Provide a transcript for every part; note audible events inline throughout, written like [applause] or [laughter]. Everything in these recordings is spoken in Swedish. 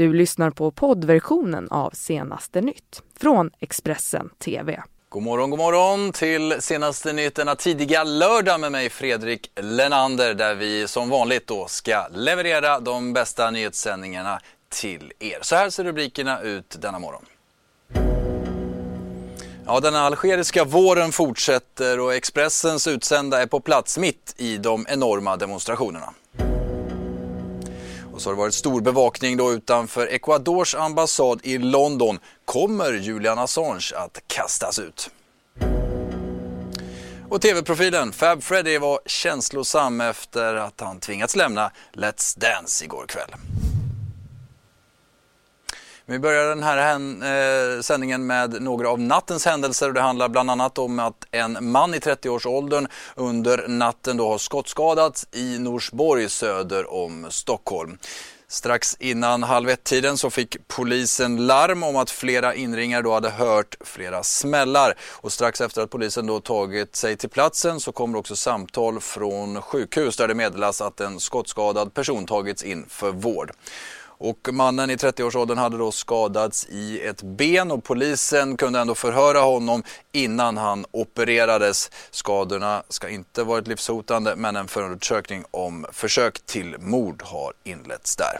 Du lyssnar på poddversionen av Senaste nytt från Expressen TV. God morgon, god morgon till senaste nytt denna tidiga lördag med mig Fredrik Lenander där vi som vanligt då ska leverera de bästa nyhetssändningarna till er. Så här ser rubrikerna ut denna morgon. Ja, den algeriska våren fortsätter och Expressens utsända är på plats mitt i de enorma demonstrationerna. Och så har det varit stor bevakning då utanför Ecuadors ambassad i London. Kommer Julian Assange att kastas ut? Och tv-profilen Fab Freddy var känslosam efter att han tvingats lämna Let's Dance igår kväll. Vi börjar den här eh, sändningen med några av nattens händelser. Det handlar bland annat om att en man i 30-årsåldern under natten då har skottskadats i Norsborg söder om Stockholm. Strax innan halv ett-tiden så fick polisen larm om att flera inringare då hade hört flera smällar. Och strax efter att polisen då tagit sig till platsen så kommer också samtal från sjukhus där det meddelas att en skottskadad person tagits in för vård. Och mannen i 30-årsåldern hade då skadats i ett ben och polisen kunde ändå förhöra honom innan han opererades. Skadorna ska inte varit livshotande men en förundersökning om försök till mord har inletts där.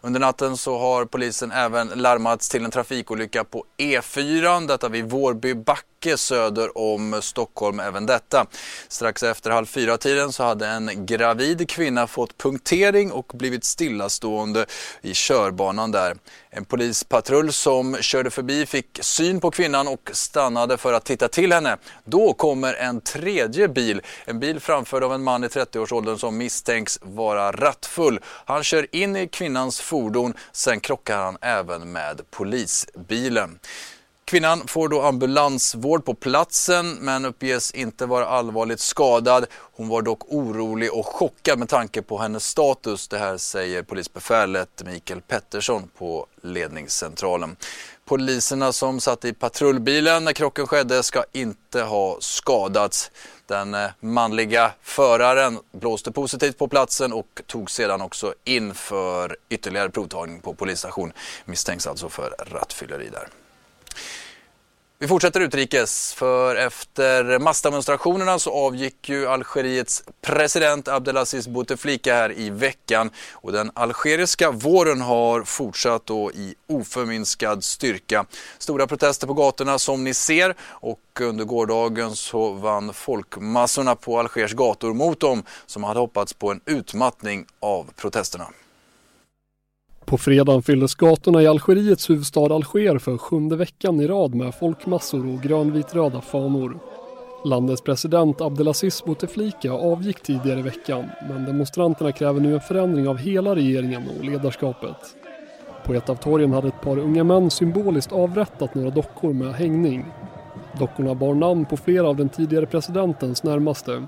Under natten så har polisen även larmats till en trafikolycka på E4, detta vid Vårby backe söder om Stockholm även detta. Strax efter halv fyra-tiden så hade en gravid kvinna fått punktering och blivit stillastående i körbanan där. En polispatrull som körde förbi fick syn på kvinnan och stannade för att titta till henne. Då kommer en tredje bil, en bil framförd av en man i 30-årsåldern som misstänks vara rattfull. Han kör in i kvinnans fordon, sen krockar han även med polisbilen. Kvinnan får då ambulansvård på platsen men uppges inte vara allvarligt skadad. Hon var dock orolig och chockad med tanke på hennes status. Det här säger polisbefälet Mikael Pettersson på ledningscentralen. Poliserna som satt i patrullbilen när krocken skedde ska inte ha skadats. Den eh, manliga föraren blåste positivt på platsen och tog sedan också in för ytterligare provtagning på polisstation. Misstänks alltså för rattfylleri där. Vi fortsätter utrikes, för efter massdemonstrationerna så avgick ju Algeriets president Abdelaziz Bouteflika här i veckan och den algeriska våren har fortsatt då i oförminskad styrka. Stora protester på gatorna som ni ser och under gårdagen så vann folkmassorna på Algers gator mot dem som hade hoppats på en utmattning av protesterna. På fredagen fylldes gatorna i Algeriets huvudstad Alger för sjunde veckan i rad med folkmassor och grönvitröda fanor. Landets president Abdelaziz Bouteflika avgick tidigare i veckan men demonstranterna kräver nu en förändring av hela regeringen och ledarskapet. På ett av torgen hade ett par unga män symboliskt avrättat några dockor med hängning. Dockorna bar namn på flera av den tidigare presidentens närmaste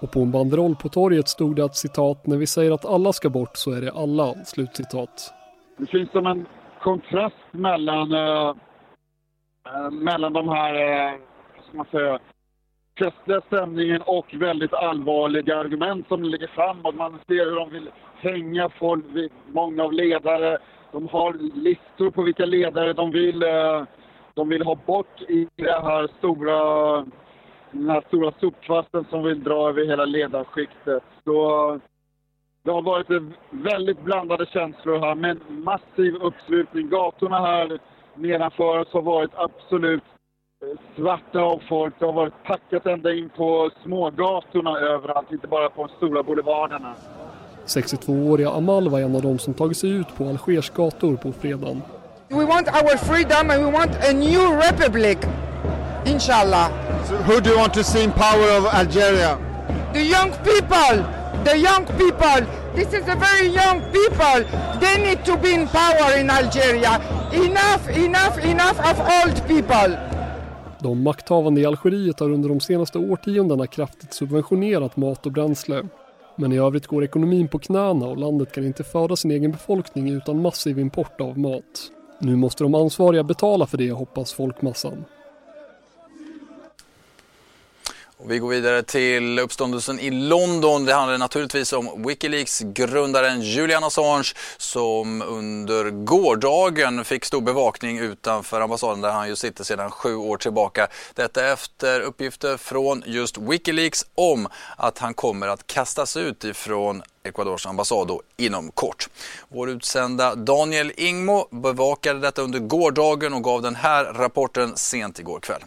och på en banderoll på torget stod det att citat, när vi säger att alla ska bort så är det alla, slutcitat. Det finns som en kontrast mellan, eh, eh mellan de här, eh, ska man säga, festliga stämningen och väldigt allvarliga argument som ligger framåt. Man ser hur de vill hänga folk, många av ledare. De har listor på vilka ledare de vill, eh, de vill ha bort i det här stora den här stora sopkvasten som vill dra över hela ledarskiktet. Så det har varit väldigt blandade känslor här, men massiv uppslutning. Gatorna här nedanför oss har varit absolut eh, svarta av folk. Det har varit packat ända in på smågatorna överallt, inte bara på de stora boulevarderna. 62-åriga Amal var en av dem som tagit sig ut på Algers gator på fredagen. We want our freedom and we want a new republic, inshallah. So who do you want to see in power of Algeria? The young people! The young people! This is a very young people! They need to be in power in Algeria. Enough, enough, enough of old people! De makthavande i Algeriet har under de senaste årtiondena kraftigt subventionerat mat och bränsle. Men i övrigt går ekonomin på knäna och landet kan inte föda sin egen befolkning utan massiv import av mat. Nu måste de ansvariga betala för det, hoppas folkmassan. Och vi går vidare till uppståndelsen i London. Det handlar naturligtvis om Wikileaks grundaren Julian Assange som under gårdagen fick stor bevakning utanför ambassaden där han ju sitter sedan sju år tillbaka. Detta efter uppgifter från just Wikileaks om att han kommer att kastas ut ifrån Ecuadors ambassad inom kort. Vår utsända Daniel Ingmo bevakade detta under gårdagen och gav den här rapporten sent igår kväll.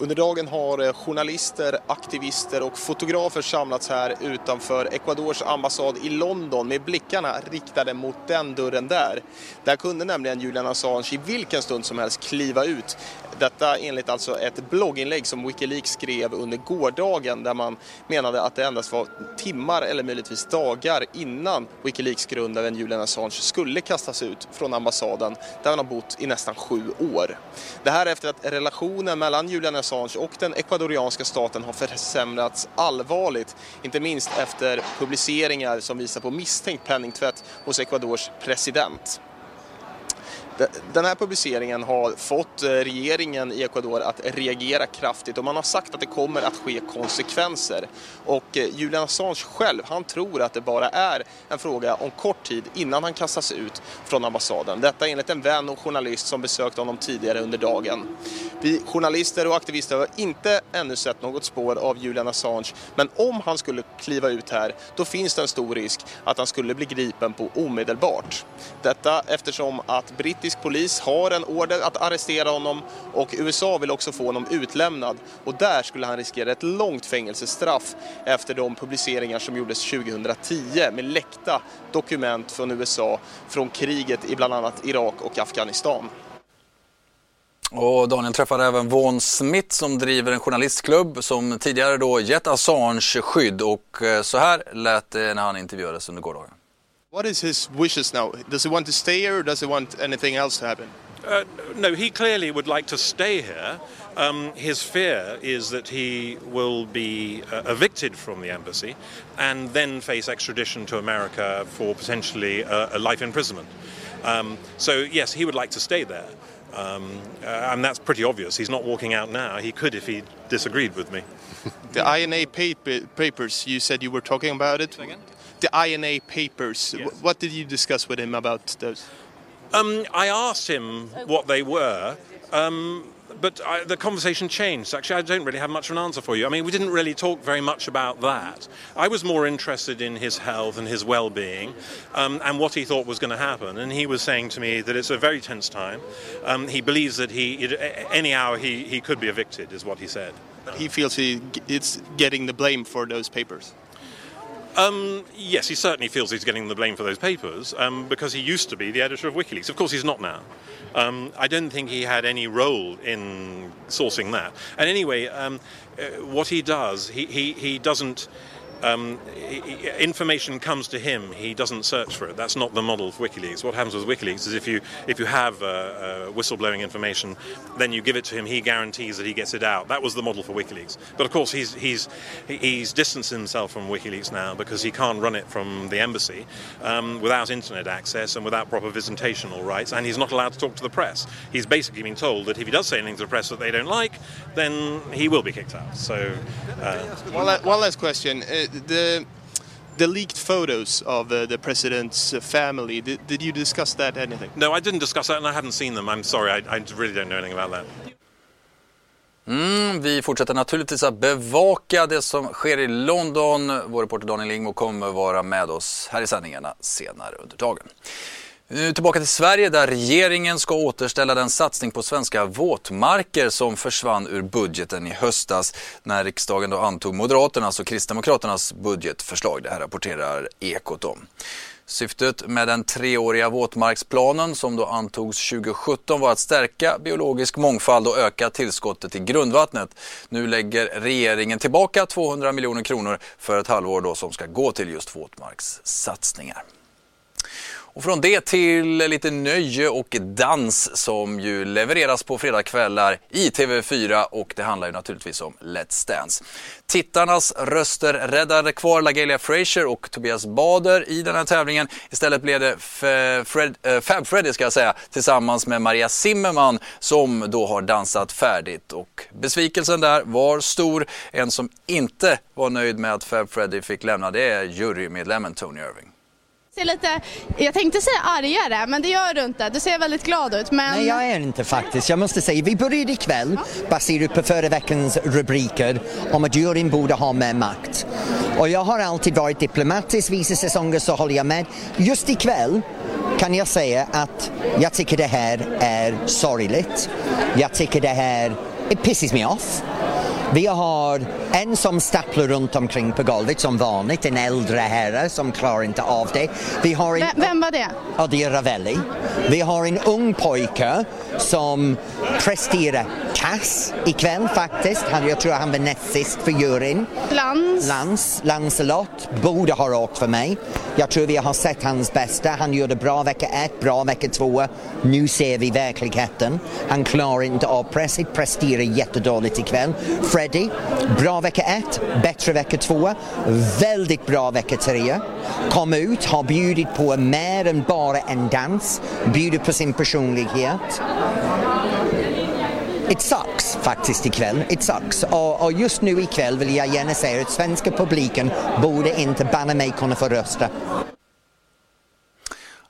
Under dagen har eh, journalister, aktivister och fotografer samlats här utanför Ecuadors ambassad i London med blickarna riktade mot den dörren där. Där kunde nämligen Julian Assange i vilken stund som helst kliva ut detta enligt alltså ett blogginlägg som Wikileaks skrev under gårdagen där man menade att det endast var timmar eller möjligtvis dagar innan Wikileaks-grundaren Julian Assange skulle kastas ut från ambassaden där han har bott i nästan sju år. Det här efter att relationen mellan Julian Assange och den ecuadorianska staten har försämrats allvarligt, inte minst efter publiceringar som visar på misstänkt penningtvätt hos Ecuadors president. Den här publiceringen har fått eh, regeringen i Ecuador att reagera kraftigt och man har sagt att det kommer att ske konsekvenser. Och eh, Julian Assange själv, han tror att det bara är en fråga om kort tid innan han kastas ut från ambassaden. Detta enligt en vän och journalist som besökt honom tidigare under dagen. Vi journalister och aktivister har inte ännu sett något spår av Julian Assange, men om han skulle kliva ut här, då finns det en stor risk att han skulle bli gripen på omedelbart. Detta eftersom att brittiska brittisk polis har en order att arrestera honom och USA vill också få honom utlämnad. Och där skulle han riskera ett långt fängelsestraff efter de publiceringar som gjordes 2010 med läckta dokument från USA från kriget i bland annat Irak och Afghanistan. Och Daniel träffade även Vaughan Smith som driver en journalistklubb som tidigare då gett Assange skydd och eh, så här lät det när han intervjuades under gårdagen. What is his wishes now? Does he want to stay here or does he want anything else to happen? Uh, no, he clearly would like to stay here. Um, his fear is that he will be uh, evicted from the embassy and then face extradition to America for potentially a, a life imprisonment. Um, so, yes, he would like to stay there. Um, uh, and that's pretty obvious. He's not walking out now. He could if he disagreed with me. [laughs] the INA papers, you said you were talking about it? The INA papers. Yes. What did you discuss with him about those? Um, I asked him what they were, um, but I, the conversation changed. Actually, I don't really have much of an answer for you. I mean, we didn't really talk very much about that. I was more interested in his health and his well being um, and what he thought was going to happen. And he was saying to me that it's a very tense time. Um, he believes that he, any hour he, he could be evicted, is what he said. He feels he, it's getting the blame for those papers. Um, yes, he certainly feels he's getting the blame for those papers um, because he used to be the editor of WikiLeaks. Of course, he's not now. Um, I don't think he had any role in sourcing that. And anyway, um, uh, what he does, he, he, he doesn't um, information comes to him. He doesn't search for it. That's not the model of WikiLeaks. What happens with WikiLeaks is if you if you have uh, uh, whistleblowing information, then you give it to him. He guarantees that he gets it out. That was the model for WikiLeaks. But of course, he's he's he's distanced himself from WikiLeaks now because he can't run it from the embassy um, without internet access and without proper visitational rights, and he's not allowed to talk to the press. He's basically been told that if he does say anything to the press that they don't like, then he will be kicked out. So, uh, one, one last question. The the leaked photos of uh, the president's family. Did, did, you discuss that? Anything? No, I didn't discuss that, and I hadn't seen them. I'm sorry, I, I really don't know anything about that. Mm, vi fortsätter naturligtvis att bevaka det som sker i London. Vår reporter Daniel Ingmo kommer vara med oss här i sändningarna senare under dagen. Nu tillbaka till Sverige där regeringen ska återställa den satsning på svenska våtmarker som försvann ur budgeten i höstas när riksdagen då antog Moderaternas och Kristdemokraternas budgetförslag. Det här rapporterar Ekot om. Syftet med den treåriga våtmarksplanen som då antogs 2017 var att stärka biologisk mångfald och öka tillskottet till grundvattnet. Nu lägger regeringen tillbaka 200 miljoner kronor för ett halvår då som ska gå till just våtmarkssatsningar. Och från det till lite nöje och dans som ju levereras på fredagskvällar i TV4 och det handlar ju naturligtvis om Let's Dance. Tittarnas röster räddade kvar LaGalia Frazier och Tobias Bader i den här tävlingen. Istället blev det Fred, äh, Fab Freddy ska jag säga tillsammans med Maria Zimmerman som då har dansat färdigt och besvikelsen där var stor. En som inte var nöjd med att Fab Freddy fick lämna det är jurymedlemmen Tony Irving ser lite, jag tänkte säga argare, men det gör du inte. Du ser väldigt glad ut. Men... Nej, jag är inte faktiskt. Jag måste säga, vi började ikväll ja. baserat på förra veckans rubriker om att juryn borde ha mer makt. Och jag har alltid varit diplomatisk, vissa säsonger så håller jag med. Just ikväll kan jag säga att jag tycker det här är sorgligt. Jag tycker det här, it pisses me off. Vi har en som stapplar runt omkring på golvet som vanligt, en äldre herre som klarar inte av det. Vi har en, vem, var det? Ja, det är Ravelli. Vi har en ung pojke som presterar kass ikväll faktiskt. Han, jag tror han var näst sist för juryn. Lans. Lans, Lancelot, borde ha åkt för mig. Jag tror vi har sett hans bästa. Han gjorde bra vecka ett, bra vecka två. Nu ser vi verkligheten. Han klarar inte av presset, presterar jättedåligt ikväll. Freddy, bra vecka ett, bättre vecka två, väldigt bra vecka tre. Kom ut, har bjudit på mer än bara en dans, bjuder på sin personlighet. It sucks faktiskt ikväll. It sucks. Och, och, just nu ikväll vill jag gärna säga att svenska publiken borde inte banna mig kunna få rösta.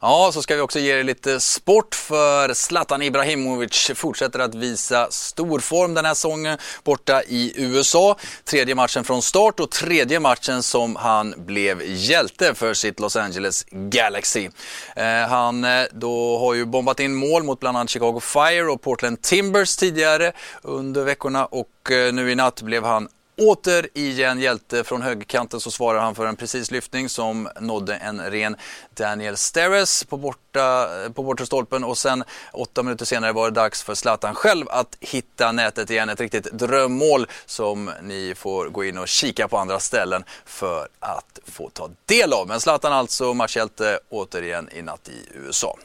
Ja, så ska vi också ge er lite sport för Zlatan Ibrahimovic fortsätter att visa stor form den här säsongen borta i USA. Tredje matchen från start och tredje matchen som han blev hjälte för sitt Los Angeles Galaxy. Eh, han eh, då har ju bombat in mål mot bland annat Chicago Fire och Portland Timbers tidigare under veckorna och eh, nu i natt blev han Återigen hjälte från högerkanten så svarar han för en precislyftning som nådde en ren Daniel Steres på, borta, på bortre stolpen och sen åtta minuter senare var det dags för Zlatan själv att hitta nätet igen. Ett riktigt drömmål som ni får gå in och kika på andra ställen för att få ta del av. Men Zlatan alltså matchhjälte återigen i natt i USA.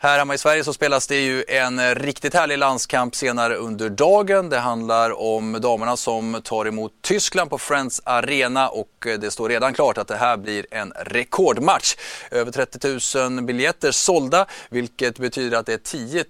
Här hemma i Sverige så spelas det ju en riktigt härlig landskamp senare under dagen. Det handlar om damerna som tar emot Tyskland på Friends Arena och det står redan klart att det här blir en rekordmatch. Över 30 000 biljetter sålda vilket betyder att det är 10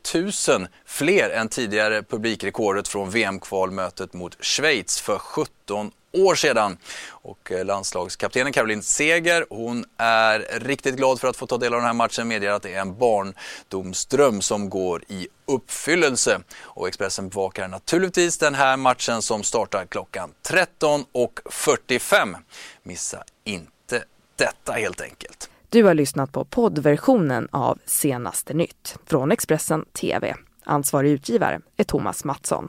000 fler än tidigare publikrekordet från VM-kvalmötet mot Schweiz för 17 år sedan. Och eh, landslagskaptenen Caroline Seger, hon är riktigt glad för att få ta del av den här matchen, medger att det är en barndomsdröm som går i uppfyllelse. Och Expressen bevakar naturligtvis den här matchen som startar klockan 13.45. Missa inte detta helt enkelt. Du har lyssnat på poddversionen av Senaste nytt från Expressen TV. Ansvarig utgivare är Thomas Mattsson.